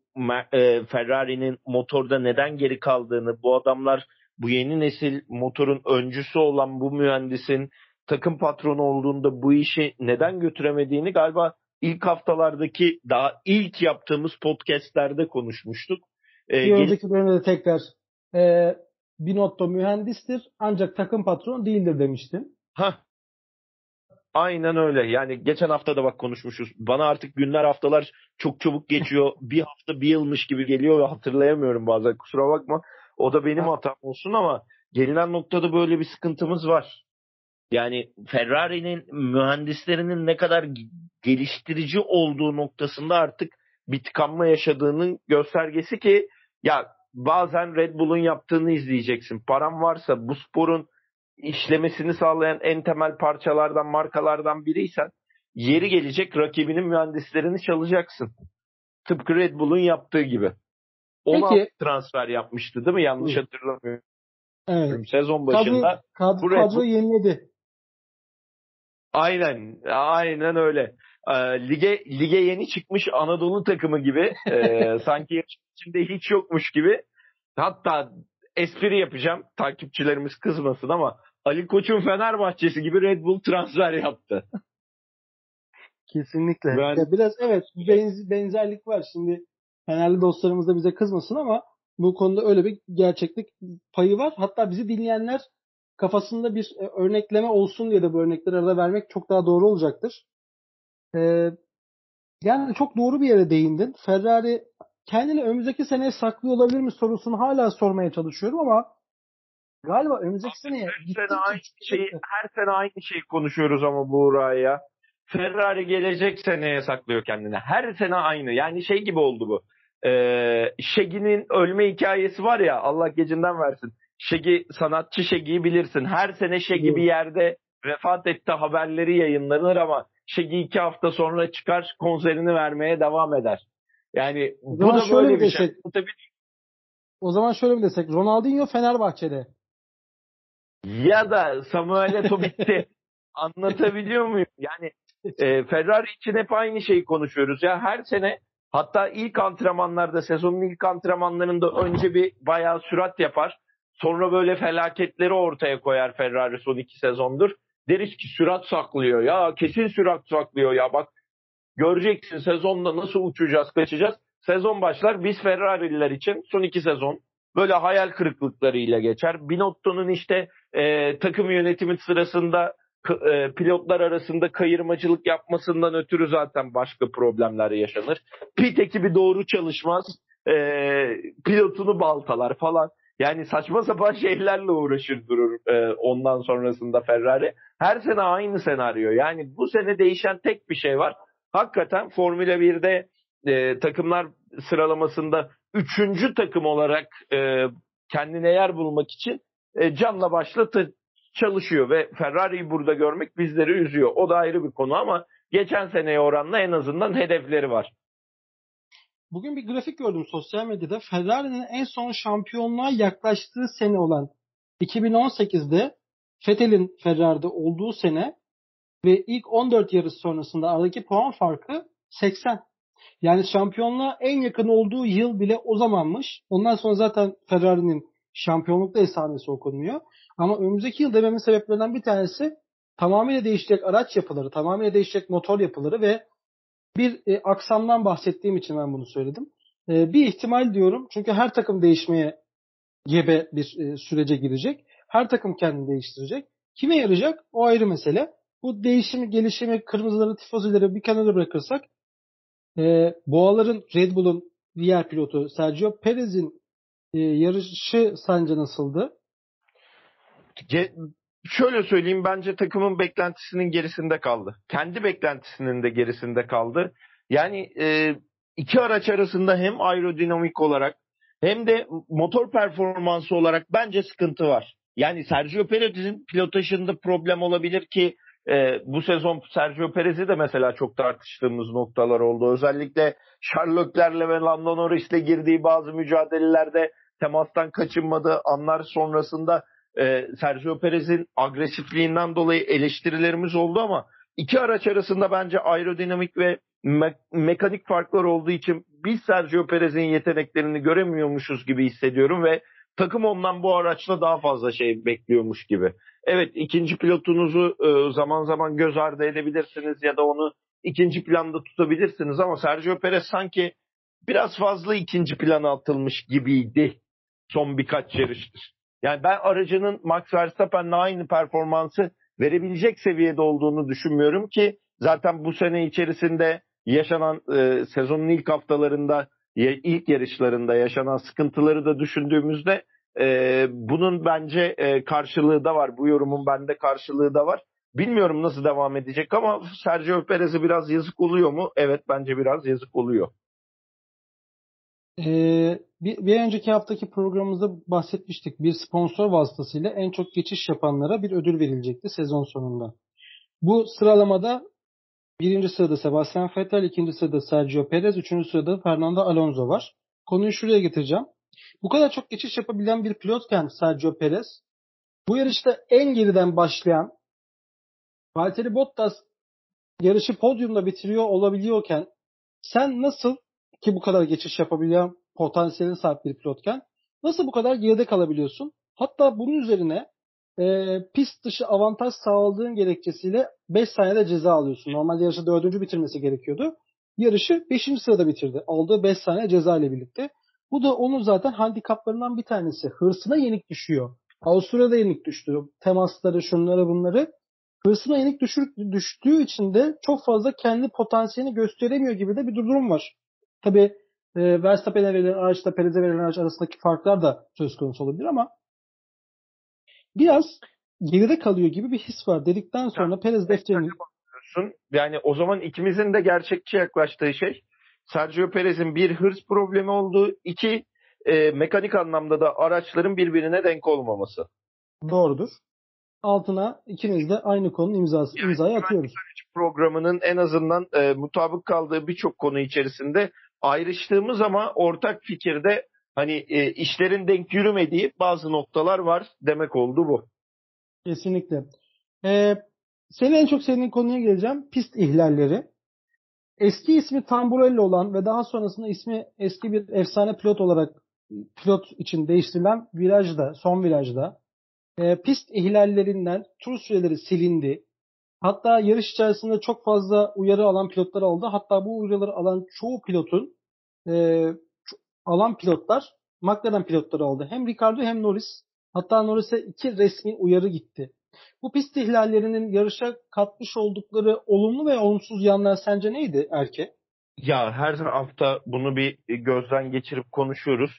e, Ferrari'nin motorda neden geri kaldığını, bu adamlar bu yeni nesil motorun öncüsü olan bu mühendisin takım patronu olduğunda bu işi neden götüremediğini galiba ilk haftalardaki daha ilk yaptığımız podcastlerde konuşmuştuk. Ee, bir önceki bölümde de tekrar e, Binotto mühendistir ancak takım patronu değildir demiştim. Ha. Aynen öyle. Yani geçen hafta da bak konuşmuşuz. Bana artık günler haftalar çok çabuk geçiyor. bir hafta bir yılmış gibi geliyor ve hatırlayamıyorum bazen. Kusura bakma. O da benim hatam olsun ama gelinen noktada böyle bir sıkıntımız var. Yani Ferrari'nin mühendislerinin ne kadar geliştirici olduğu noktasında artık bir tıkanma yaşadığının göstergesi ki ya bazen Red Bull'un yaptığını izleyeceksin. Param varsa bu sporun işlemesini sağlayan en temel parçalardan, markalardan biriysen yeri gelecek rakibinin mühendislerini çalacaksın. Tıpkı Red Bull'un yaptığı gibi. 16 Peki. transfer yapmıştı değil mi? Yanlış hatırlamıyorum. Evet. Sezon başında. Kadro, kadro, kadro yeniledi. Aynen. Aynen öyle. Ee, lige lige yeni çıkmış Anadolu takımı gibi e, sanki içinde hiç yokmuş gibi hatta espri yapacağım takipçilerimiz kızmasın ama Ali Koç'un Fenerbahçesi gibi Red Bull transfer yaptı. Kesinlikle. Ben... Ya biraz evet benz, benzerlik var. Şimdi Fenerli dostlarımız da bize kızmasın ama bu konuda öyle bir gerçeklik payı var. Hatta bizi dinleyenler kafasında bir e, örnekleme olsun diye de bu örnekleri arada vermek çok daha doğru olacaktır. Ee, yani çok doğru bir yere değindin. Ferrari kendini önümüzdeki seneye saklıyor olabilir mi sorusunu hala sormaya çalışıyorum ama galiba önümüzdeki seneye her sene aynı şeyi, her sene aynı şeyi konuşuyoruz ama Buğra ya. Ferrari gelecek seneye saklıyor kendini. Her sene aynı. Yani şey gibi oldu bu. Ee, Şegi'nin ölme hikayesi var ya Allah gecinden versin. Şegi sanatçı Şegi'yi bilirsin. Her sene Şegi bir yerde vefat etti haberleri yayınlanır ama Şegi iki hafta sonra çıkar konserini vermeye devam eder. Yani bu da böyle bir şey. Tabii... O zaman şöyle mi desek? Ronaldinho Fenerbahçe'de. Ya da Samuel Eto'o bitti. Anlatabiliyor muyum? Yani e, Ferrari için hep aynı şeyi konuşuyoruz. Ya her sene hatta ilk antrenmanlarda sezonun ilk antrenmanlarında önce bir bayağı sürat yapar. Sonra böyle felaketleri ortaya koyar Ferrari son iki sezondur. Deriz ki sürat saklıyor ya kesin sürat saklıyor ya bak göreceksin sezonda nasıl uçacağız kaçacağız. Sezon başlar biz Ferrari'liler için son iki sezon böyle hayal kırıklıklarıyla geçer. Binotto'nun işte e, takım yönetimi sırasında e, pilotlar arasında kayırmacılık yapmasından ötürü zaten başka problemler yaşanır. Pit ekibi doğru çalışmaz. E, pilotunu baltalar falan. Yani saçma sapan şeylerle uğraşır durur e, ondan sonrasında Ferrari. Her sene aynı senaryo. Yani bu sene değişen tek bir şey var. Hakikaten Formula 1'de e, takımlar sıralamasında üçüncü takım olarak e, kendine yer bulmak için e, canla başla çalışıyor ve Ferrari'yi burada görmek bizleri üzüyor. O da ayrı bir konu ama geçen seneye oranla en azından hedefleri var. Bugün bir grafik gördüm sosyal medyada. Ferrari'nin en son şampiyonluğa yaklaştığı sene olan 2018'de Vettel'in Ferrari'de olduğu sene ve ilk 14 yarış sonrasında aradaki puan farkı 80. Yani şampiyonluğa en yakın olduğu yıl bile o zamanmış. Ondan sonra zaten Ferrari'nin şampiyonlukta esamesi okunuyor. Ama önümüzdeki yıl dememin sebeplerinden bir tanesi tamamıyla değişecek araç yapıları, tamamıyla değişecek motor yapıları ve bir e, aksamdan bahsettiğim için ben bunu söyledim. E, bir ihtimal diyorum. Çünkü her takım değişmeye gebe bir e, sürece girecek. Her takım kendini değiştirecek. Kime yarayacak? O ayrı mesele. Bu değişimi, gelişimi, kırmızıları, tifozileri bir kenara bırakırsak e, Boğaların Red Bull'un diğer pilotu Sergio Perez'in e, yarışı sence nasıldı? Şöyle söyleyeyim bence takımın beklentisinin gerisinde kaldı. Kendi beklentisinin de gerisinde kaldı. Yani e, iki araç arasında hem aerodinamik olarak hem de motor performansı olarak bence sıkıntı var. Yani Sergio Perez'in pilotajında problem olabilir ki e, bu sezon Sergio Perez'i de mesela çok tartıştığımız noktalar oldu. Özellikle Charles Leclerc'le ve Lando Norris'le girdiği bazı mücadelelerde temastan kaçınmadığı anlar sonrasında e, Sergio Perez'in agresifliğinden dolayı eleştirilerimiz oldu ama iki araç arasında bence aerodinamik ve me- mekanik farklar olduğu için biz Sergio Perez'in yeteneklerini göremiyormuşuz gibi hissediyorum ve takım ondan bu araçla daha fazla şey bekliyormuş gibi. Evet ikinci pilotunuzu e, zaman zaman göz ardı edebilirsiniz ya da onu ikinci planda tutabilirsiniz ama Sergio Perez sanki biraz fazla ikinci plana atılmış gibiydi son birkaç yarıştır. Yani ben aracının Max Verstappen'le aynı performansı verebilecek seviyede olduğunu düşünmüyorum ki zaten bu sene içerisinde yaşanan e, sezonun ilk haftalarında ilk yarışlarında yaşanan sıkıntıları da düşündüğümüzde e, bunun bence e, karşılığı da var. Bu yorumun bende karşılığı da var. Bilmiyorum nasıl devam edecek ama Sergio Perez'e biraz yazık oluyor mu? Evet bence biraz yazık oluyor. Ee, bir, bir önceki haftaki programımızda bahsetmiştik. Bir sponsor vasıtasıyla en çok geçiş yapanlara bir ödül verilecekti sezon sonunda. Bu sıralamada birinci sırada Sebastian Vettel, ikinci sırada Sergio Perez, üçüncü sırada Fernando Alonso var. Konuyu şuraya getireceğim. Bu kadar çok geçiş yapabilen bir pilotken Sergio Perez, bu yarışta en geriden başlayan Valtteri Bottas yarışı podyumda bitiriyor olabiliyorken sen nasıl ki bu kadar geçiş yapabilen potansiyeli sahip bir pilotken nasıl bu kadar geride kalabiliyorsun? Hatta bunun üzerine e, pist dışı avantaj sağladığın gerekçesiyle 5 saniyede ceza alıyorsun. Normalde yarışı 4. bitirmesi gerekiyordu. Yarışı 5. sırada bitirdi. Aldığı 5 saniye ceza ile birlikte. Bu da onun zaten handikaplarından bir tanesi. Hırsına yenik düşüyor. Avusturya'da yenik düştü. Temasları, şunları bunları. Hırsına yenik düşür, düştüğü için de çok fazla kendi potansiyelini gösteremiyor gibi de bir durum var. Tabi e, Verstappen'e verilen araçla Perez'e verilen araç arasındaki farklar da söz konusu olabilir ama biraz geride kalıyor gibi bir his var dedikten sonra yani, Perez defterini yani o zaman ikimizin de gerçekçi yaklaştığı şey Sergio Perez'in bir hırs problemi olduğu, iki e, mekanik anlamda da araçların birbirine denk olmaması. Doğrudur. Altına ikimiz de aynı konunun imzası, yani, imzayı atıyoruz. Programının en azından e, mutabık kaldığı birçok konu içerisinde ayrıştığımız ama ortak fikirde hani e, işlerin denk yürümediği bazı noktalar var demek oldu bu. Kesinlikle. Ee, senin en çok sevdiğin konuya geleceğim. Pist ihlalleri. Eski ismi Tamburelli olan ve daha sonrasında ismi eski bir efsane pilot olarak pilot için değiştirilen virajda, son virajda e, pist ihlallerinden tur süreleri silindi. Hatta yarış içerisinde çok fazla uyarı alan pilotlar oldu. Hatta bu uyarıları alan çoğu pilotun e, alan pilotlar McLaren pilotları oldu. Hem Ricardo hem Norris. Hatta Norris'e iki resmi uyarı gitti. Bu pist ihlallerinin yarışa katmış oldukları olumlu ve olumsuz yanlar sence neydi Erke? Ya her hafta bunu bir gözden geçirip konuşuyoruz.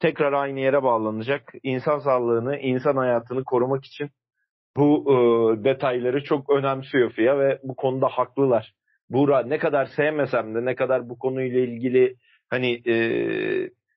Tekrar aynı yere bağlanacak. İnsan sağlığını, insan hayatını korumak için bu e, detayları çok önemsiyor FIA ve bu konuda haklılar. Buğra ne kadar sevmesem de ne kadar bu konuyla ilgili hani e,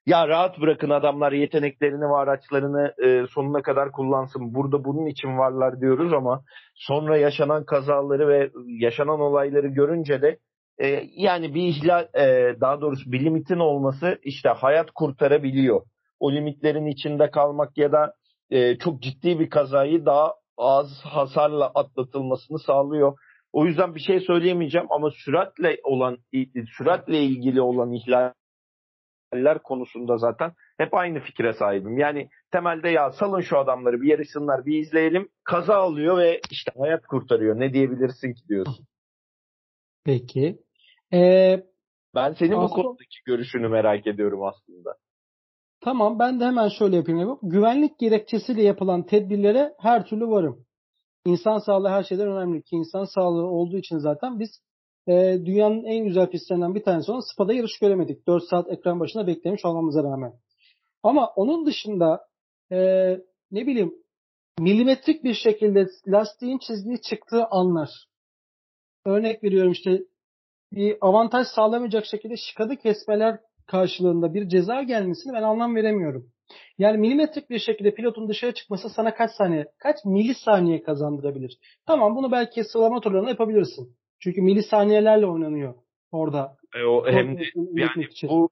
ya rahat bırakın adamlar yeteneklerini ve araçlarını e, sonuna kadar kullansın. Burada bunun için varlar diyoruz ama sonra yaşanan kazaları ve yaşanan olayları görünce de e, yani bir ihlal e, daha doğrusu bir limitin olması işte hayat kurtarabiliyor. O limitlerin içinde kalmak ya da e, çok ciddi bir kazayı daha az hasarla atlatılmasını sağlıyor. O yüzden bir şey söyleyemeyeceğim ama süratle olan süratle ilgili olan ihlal ihlaller konusunda zaten hep aynı fikre sahibim. Yani temelde ya salın şu adamları bir yarışsınlar bir izleyelim. Kaza alıyor ve işte hayat kurtarıyor. Ne diyebilirsin ki diyorsun. Peki. Ee, ben senin aslında... bu konudaki görüşünü merak ediyorum aslında. Tamam ben de hemen şöyle yapayım. Güvenlik gerekçesiyle yapılan tedbirlere her türlü varım. İnsan sağlığı her şeyden önemli ki insan sağlığı olduğu için zaten biz e, dünyanın en güzel pistlerinden bir tanesi olan Spa'da yarış göremedik. 4 saat ekran başında beklemiş olmamıza rağmen. Ama onun dışında e, ne bileyim milimetrik bir şekilde lastiğin çizdiği çıktığı anlar. Örnek veriyorum işte bir avantaj sağlamayacak şekilde şikadı kesmeler karşılığında bir ceza gelmesini ben anlam veremiyorum. Yani milimetrik bir şekilde pilotun dışarı çıkması sana kaç saniye, kaç milisaniye kazandırabilir? Tamam bunu belki sıralama turlarında yapabilirsin. Çünkü milisaniyelerle oynanıyor orada. E o hem de yani bu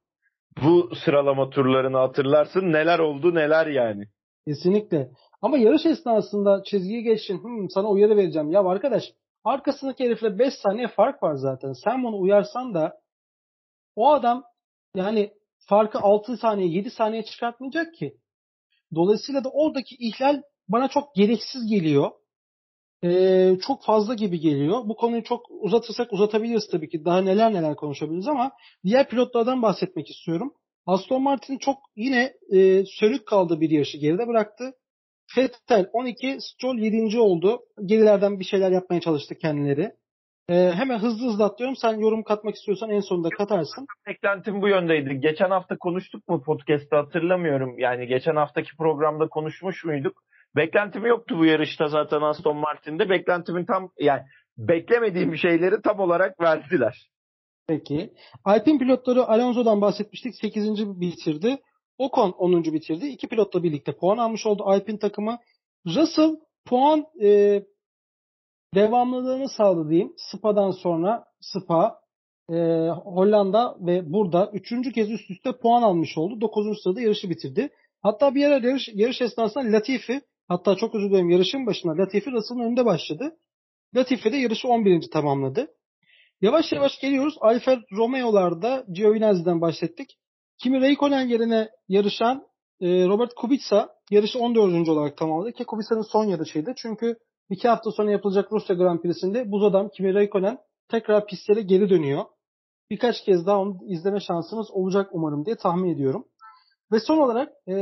bu sıralama turlarını hatırlarsın neler oldu neler yani. Kesinlikle. Ama yarış esnasında çizgiyi geçtin. Hmm, sana uyarı vereceğim. Ya arkadaş arkasındaki herifle 5 saniye fark var zaten. Sen bunu uyarsan da o adam yani farkı 6 saniye 7 saniye çıkartmayacak ki. Dolayısıyla da oradaki ihlal bana çok gereksiz geliyor. Ee, çok fazla gibi geliyor. Bu konuyu çok uzatırsak uzatabiliriz tabii ki. Daha neler neler konuşabiliriz ama diğer pilotlardan bahsetmek istiyorum. Aston Martin çok yine e, sönük kaldı bir yarışı geride bıraktı. Vettel 12, Stroll 7. oldu. Gerilerden bir şeyler yapmaya çalıştı kendileri. Ee, hemen hızlı hızlı atlıyorum. Sen yorum katmak istiyorsan en sonunda katarsın. Beklentim bu yöndeydi. Geçen hafta konuştuk mu podcast'ta hatırlamıyorum. Yani geçen haftaki programda konuşmuş muyduk? Beklentim yoktu bu yarışta zaten Aston Martin'de. Beklentimin tam yani beklemediğim şeyleri tam olarak verdiler. Peki. Alpine pilotları Alonso'dan bahsetmiştik. 8. bitirdi. Ocon 10. bitirdi. İki pilotla birlikte puan almış oldu Alpine takımı. Russell puan e, devamlılığını sağladı diyeyim. Spa'dan sonra Spa, e, Hollanda ve burada üçüncü kez üst üste puan almış oldu. Dokuzuncu sırada yarışı bitirdi. Hatta bir ara yarış, yarış esnasında Latifi hatta çok özür dilerim yarışın başında Latifi Russell'ın önünde başladı. Latifi de yarışı 11. tamamladı. Yavaş yavaş geliyoruz. Alfa Romeo'larda Giovinazzi'den bahsettik. Kimi Raikkonen yerine yarışan e, Robert Kubica yarışı 14. olarak tamamladı ki Kubica'nın son yarışıydı. Çünkü iki hafta sonra yapılacak Rusya Grand Prix'sinde buz adam Kimi Raikkonen tekrar pistlere geri dönüyor. Birkaç kez daha onu izleme şansımız olacak umarım diye tahmin ediyorum. Ve son olarak e,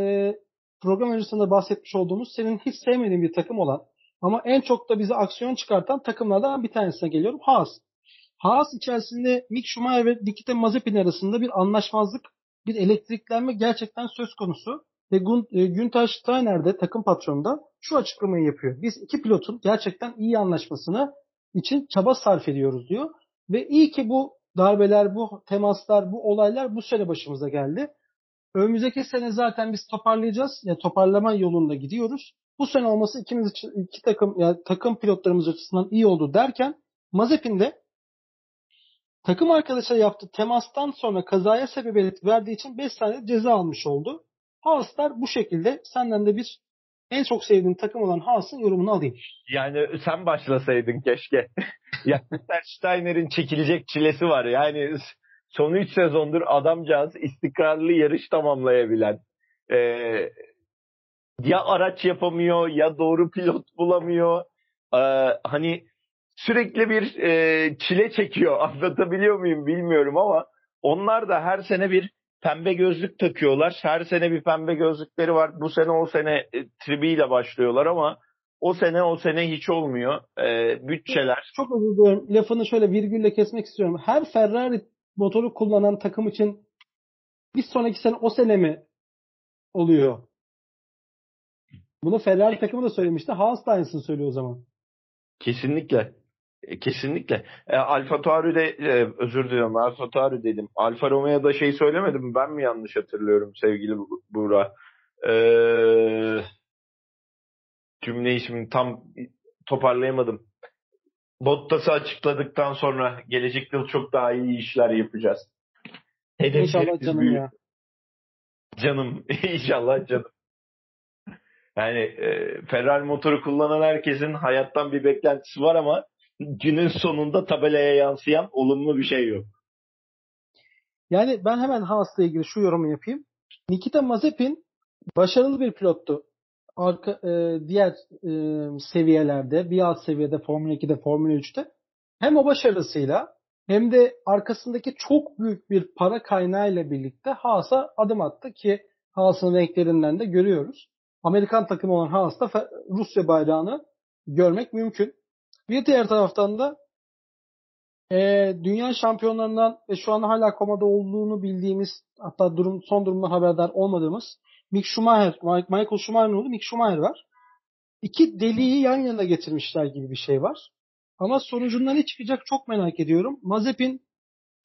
program öncesinde bahsetmiş olduğumuz senin hiç sevmediğin bir takım olan ama en çok da bize aksiyon çıkartan takımlardan bir tanesine geliyorum. Haas. Haas içerisinde Mick Schumacher ve Nikita Mazepin arasında bir anlaşmazlık, bir elektriklenme gerçekten söz konusu. Ve e, Günther Steiner de takım patronu da şu açıklamayı yapıyor. Biz iki pilotun gerçekten iyi anlaşmasını için çaba sarf ediyoruz diyor. Ve iyi ki bu darbeler, bu temaslar, bu olaylar bu sene başımıza geldi. Önümüzdeki sene zaten biz toparlayacağız. Ya yani toparlama yolunda gidiyoruz. Bu sene olması ikimiz için iki takım yani takım pilotlarımız açısından iyi oldu derken Mazepin de takım arkadaşa yaptığı temastan sonra kazaya sebebiyet verdiği için 5 sene ceza almış oldu. Haaslar bu şekilde senden de bir en çok sevdiğin takım olan Haas'ın yorumunu alayım. Yani sen başlasaydın keşke. ya Steiner'in çekilecek çilesi var. Yani son 3 sezondur adamcağız istikrarlı yarış tamamlayabilen. Ee, ya araç yapamıyor ya doğru pilot bulamıyor. Ee, hani sürekli bir e, çile çekiyor. Anlatabiliyor muyum bilmiyorum ama onlar da her sene bir pembe gözlük takıyorlar. Her sene bir pembe gözlükleri var. Bu sene o sene e, tribiyle başlıyorlar ama o sene o sene hiç olmuyor. E, bütçeler. Çok özür dilerim. Lafını şöyle virgülle kesmek istiyorum. Her Ferrari motoru kullanan takım için bir sonraki sene o sene mi oluyor? Bunu Ferrari takımı da söylemişti. Haas da aynısını söylüyor o zaman. Kesinlikle. E, kesinlikle. E, Alfa Tauri'de e, özür diliyorum Alfa Tauri dedim. Alfa Romeo'da şey söylemedim ben mi yanlış hatırlıyorum sevgili Buğra? E, cümleyi şimdi tam toparlayamadım. Bottas'ı açıkladıktan sonra gelecek yıl çok daha iyi işler yapacağız. İnşallah canım büyük. ya. Canım inşallah canım. Yani e, Ferrari motoru kullanan herkesin hayattan bir beklentisi var ama günün sonunda tabelaya yansıyan olumlu bir şey yok. Yani ben hemen Haas'la ilgili şu yorumu yapayım. Nikita Mazepin başarılı bir pilottu. Arka, e, diğer e, seviyelerde, bir alt seviyede Formula 2'de, Formula 3'te hem o başarısıyla hem de arkasındaki çok büyük bir para kaynağıyla birlikte Haas'a adım attı ki Haas'ın renklerinden de görüyoruz. Amerikan takımı olan Haas'ta Rusya bayrağını görmek mümkün. Bir diğer taraftan da e, dünya şampiyonlarından ve şu an hala komada olduğunu bildiğimiz hatta durum son durumdan haberdar olmadığımız Mick Schumacher, Michael Schumacher'ın oğlu Mick Schumacher var. İki deliği yan yana getirmişler gibi bir şey var. Ama sonucundan ne çıkacak çok merak ediyorum. Mazepin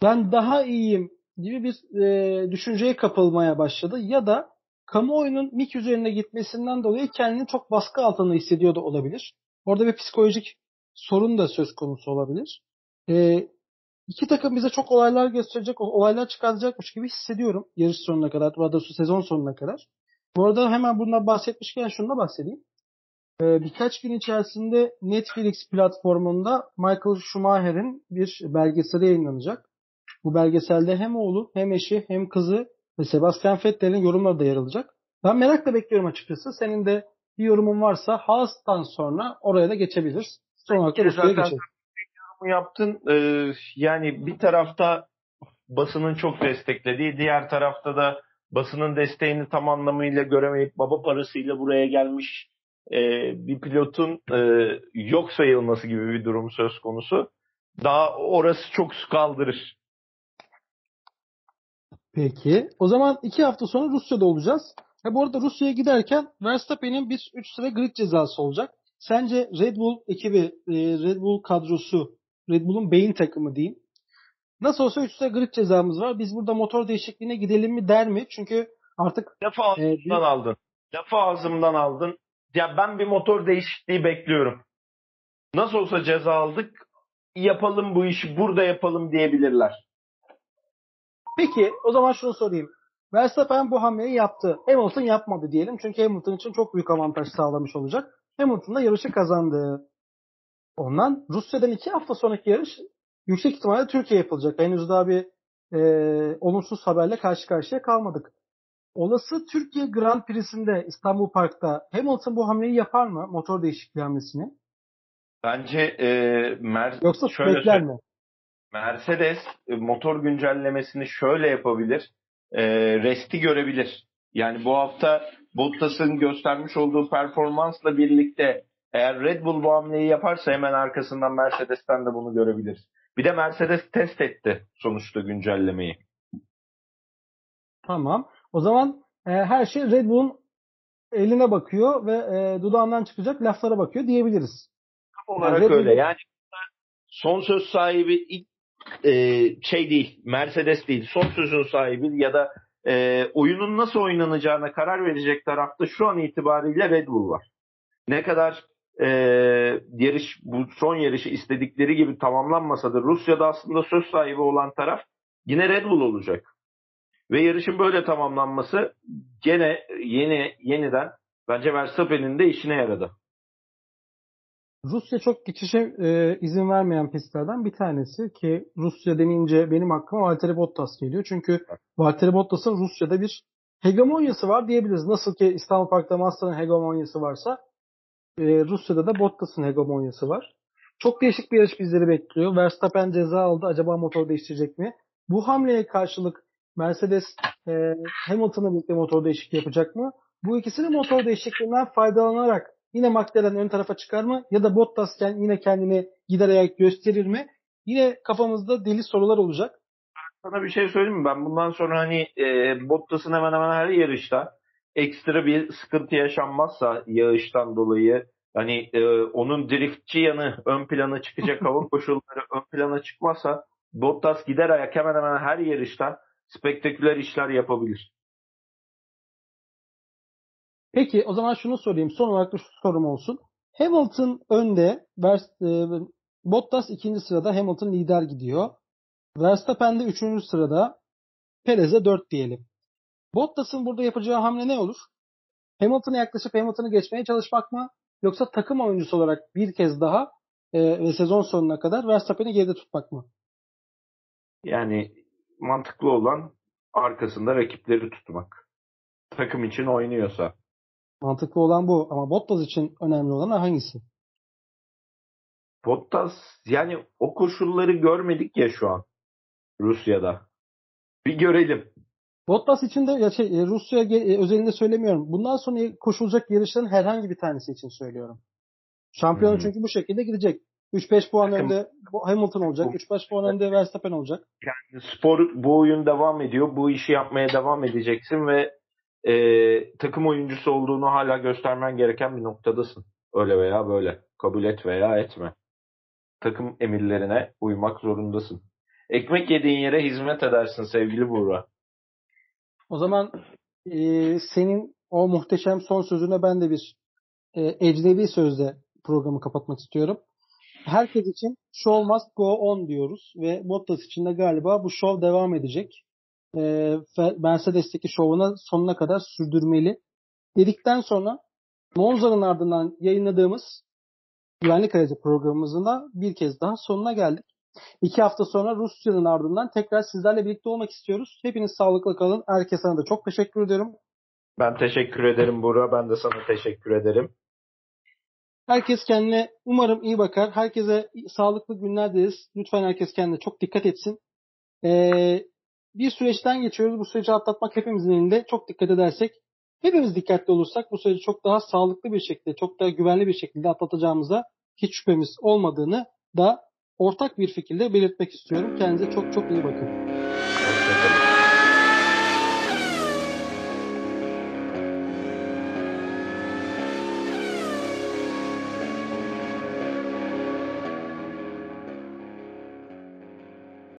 ben daha iyiyim gibi bir e, düşünceye kapılmaya başladı. Ya da kamuoyunun Mick üzerine gitmesinden dolayı kendini çok baskı altında hissediyor da olabilir. Orada bir psikolojik sorun da söz konusu olabilir. E, iki takım bize çok olaylar gösterecek, olaylar çıkartacakmış gibi hissediyorum yarış sonuna kadar, daha doğrusu sezon sonuna kadar. Bu arada hemen bundan bahsetmişken şunu da bahsedeyim. Ee, birkaç gün içerisinde Netflix platformunda Michael Schumacher'in bir belgeseli yayınlanacak. Bu belgeselde hem oğlu hem eşi hem kızı ve Sebastian Vettel'in yorumları da yer alacak. Ben merakla bekliyorum açıkçası. Senin de bir yorumun varsa Haas'tan sonra oraya da geçebiliriz. Sonra Rusya'ya geçelim. yaptın. Ee, yani bir tarafta basının çok desteklediği, diğer tarafta da basının desteğini tam anlamıyla göremeyip baba parasıyla buraya gelmiş e, bir pilotun e, yok sayılması gibi bir durum söz konusu. Daha orası çok su kaldırır. Peki. O zaman iki hafta sonra Rusya'da olacağız. Ha, bu arada Rusya'ya giderken Verstappen'in bir 3 sıra grid cezası olacak. Sence Red Bull ekibi, e, Red Bull kadrosu, Red Bull'un beyin takımı diyeyim. Nasıl olsa 3 sıra grid cezamız var. Biz burada motor değişikliğine gidelim mi der mi? Çünkü artık... Lafı ağzımdan e, bir... aldın. Lafı ağzımdan aldın. Ya ben bir motor değişikliği bekliyorum. Nasıl olsa ceza aldık. Yapalım bu işi burada yapalım diyebilirler. Peki o zaman şunu sorayım. Verstappen bu hamleyi yaptı. Hamilton yapmadı diyelim. Çünkü Hamilton için çok büyük avantaj sağlamış olacak. Hamilton da yarışı kazandı. Ondan Rusya'dan iki hafta sonraki yarış yüksek ihtimalle Türkiye yapılacak. Henüz daha bir e, olumsuz haberle karşı karşıya kalmadık. Olası Türkiye Grand Prix'sinde İstanbul Park'ta Hamilton bu hamleyi yapar mı? Motor değişikliği hamlesini. Bence e, Mer Yoksa şöyle bekler mi? Mercedes e, motor güncellemesini şöyle yapabilir. E, resti görebilir. Yani bu hafta Bottas'ın göstermiş olduğu performansla birlikte eğer Red Bull bu hamleyi yaparsa hemen arkasından Mercedes'ten de bunu görebilir. Bir de Mercedes test etti sonuçta güncellemeyi. Tamam. O zaman e, her şey Red Bull'un eline bakıyor ve e, dudağından çıkacak laflara bakıyor diyebiliriz. Olarak yani öyle. Yani son söz sahibi ilk e, şey değil, Mercedes değil, son sözün sahibi ya da e, oyunun nasıl oynanacağına karar verecek tarafta şu an itibariyle Red Bull var. Ne kadar e, yarış bu son yarışı istedikleri gibi tamamlanmasa da Rusya'da aslında söz sahibi olan taraf yine Red Bull olacak. Ve yarışın böyle tamamlanması gene yeni yeniden bence Verstappen'in de işine yaradı. Rusya çok geçişe e, izin vermeyen pistlerden bir tanesi ki Rusya denince benim aklıma Valtteri Bottas geliyor. Çünkü Valtteri Bottas'ın Rusya'da bir hegemonyası var diyebiliriz. Nasıl ki İstanbul Park'ta Massa'nın hegemonyası varsa e, Rusya'da da Bottas'ın hegemonyası var. Çok değişik bir yarış bizleri bekliyor. Verstappen ceza aldı. Acaba motor değiştirecek mi? Bu hamleye karşılık Mercedes e, Hamilton'la birlikte motor değişikliği yapacak mı? Bu ikisinin motor değişikliğinden faydalanarak yine McLaren ön tarafa çıkar mı? Ya da Bottas yine kendini gider ayak gösterir mi? Yine kafamızda deli sorular olacak. Sana bir şey söyleyeyim mi? Ben bundan sonra hani e, Bottas'ın hemen hemen her yarışta ekstra bir sıkıntı yaşanmazsa yağıştan dolayı hani e, onun driftçi yanı ön plana çıkacak hava koşulları ön plana çıkmazsa Bottas gider ayak hemen hemen her yarışta spektaküler işler yapabilir. Peki o zaman şunu sorayım. Son olarak da şu sorum olsun. Hamilton önde, e, Bottas ikinci sırada, Hamilton lider gidiyor. Verstappen de üçüncü sırada, Perez'e dört diyelim. Bottas'ın burada yapacağı hamle ne olur? Hamilton'a yaklaşıp Hamilton'ı geçmeye çalışmak mı? Yoksa takım oyuncusu olarak bir kez daha e, ve sezon sonuna kadar Verstappen'i geride tutmak mı? Yani mantıklı olan arkasında rakipleri tutmak. Takım için oynuyorsa. Mantıklı olan bu ama Bottas için önemli olan hangisi? Bottas yani o koşulları görmedik ya şu an Rusya'da. Bir görelim. Bottas için de ya şey, e, Rusya e, özelinde söylemiyorum. Bundan sonra koşulacak yarışların herhangi bir tanesi için söylüyorum. Şampiyon hı. çünkü bu şekilde gidecek. 3-5 puan önde Hamilton olacak. 3-5 puan önde Verstappen olacak. Spor bu oyun devam ediyor. Bu işi yapmaya devam edeceksin ve e, takım oyuncusu olduğunu hala göstermen gereken bir noktadasın. Öyle veya böyle. Kabul et veya etme. Takım emirlerine uymak zorundasın. Ekmek yediğin yere hizmet edersin sevgili Buğra. O zaman e, senin o muhteşem son sözüne ben de bir e, ecnebi sözle programı kapatmak istiyorum. Herkes için show must go on diyoruz ve Bottas için de galiba bu show devam edecek. E, Mercedes'teki şovuna sonuna kadar sürdürmeli. Dedikten sonra Monza'nın ardından yayınladığımız Güvenlik Aracı programımızın da bir kez daha sonuna geldik. İki hafta sonra Rusya'nın ardından tekrar sizlerle birlikte olmak istiyoruz. Hepiniz sağlıklı kalın. Herkese da çok teşekkür ediyorum. Ben teşekkür ederim Buğra. Ben de sana teşekkür ederim. Herkes kendine umarım iyi bakar. Herkese sağlıklı günler dileriz. Lütfen herkes kendine çok dikkat etsin. Ee, bir süreçten geçiyoruz. Bu süreci atlatmak hepimizin elinde. Çok dikkat edersek, hepimiz dikkatli olursak bu süreci çok daha sağlıklı bir şekilde, çok daha güvenli bir şekilde atlatacağımıza hiç şüphemiz olmadığını da ortak bir fikirde belirtmek istiyorum. Kendinize çok çok iyi bakın. Hoşçakalın.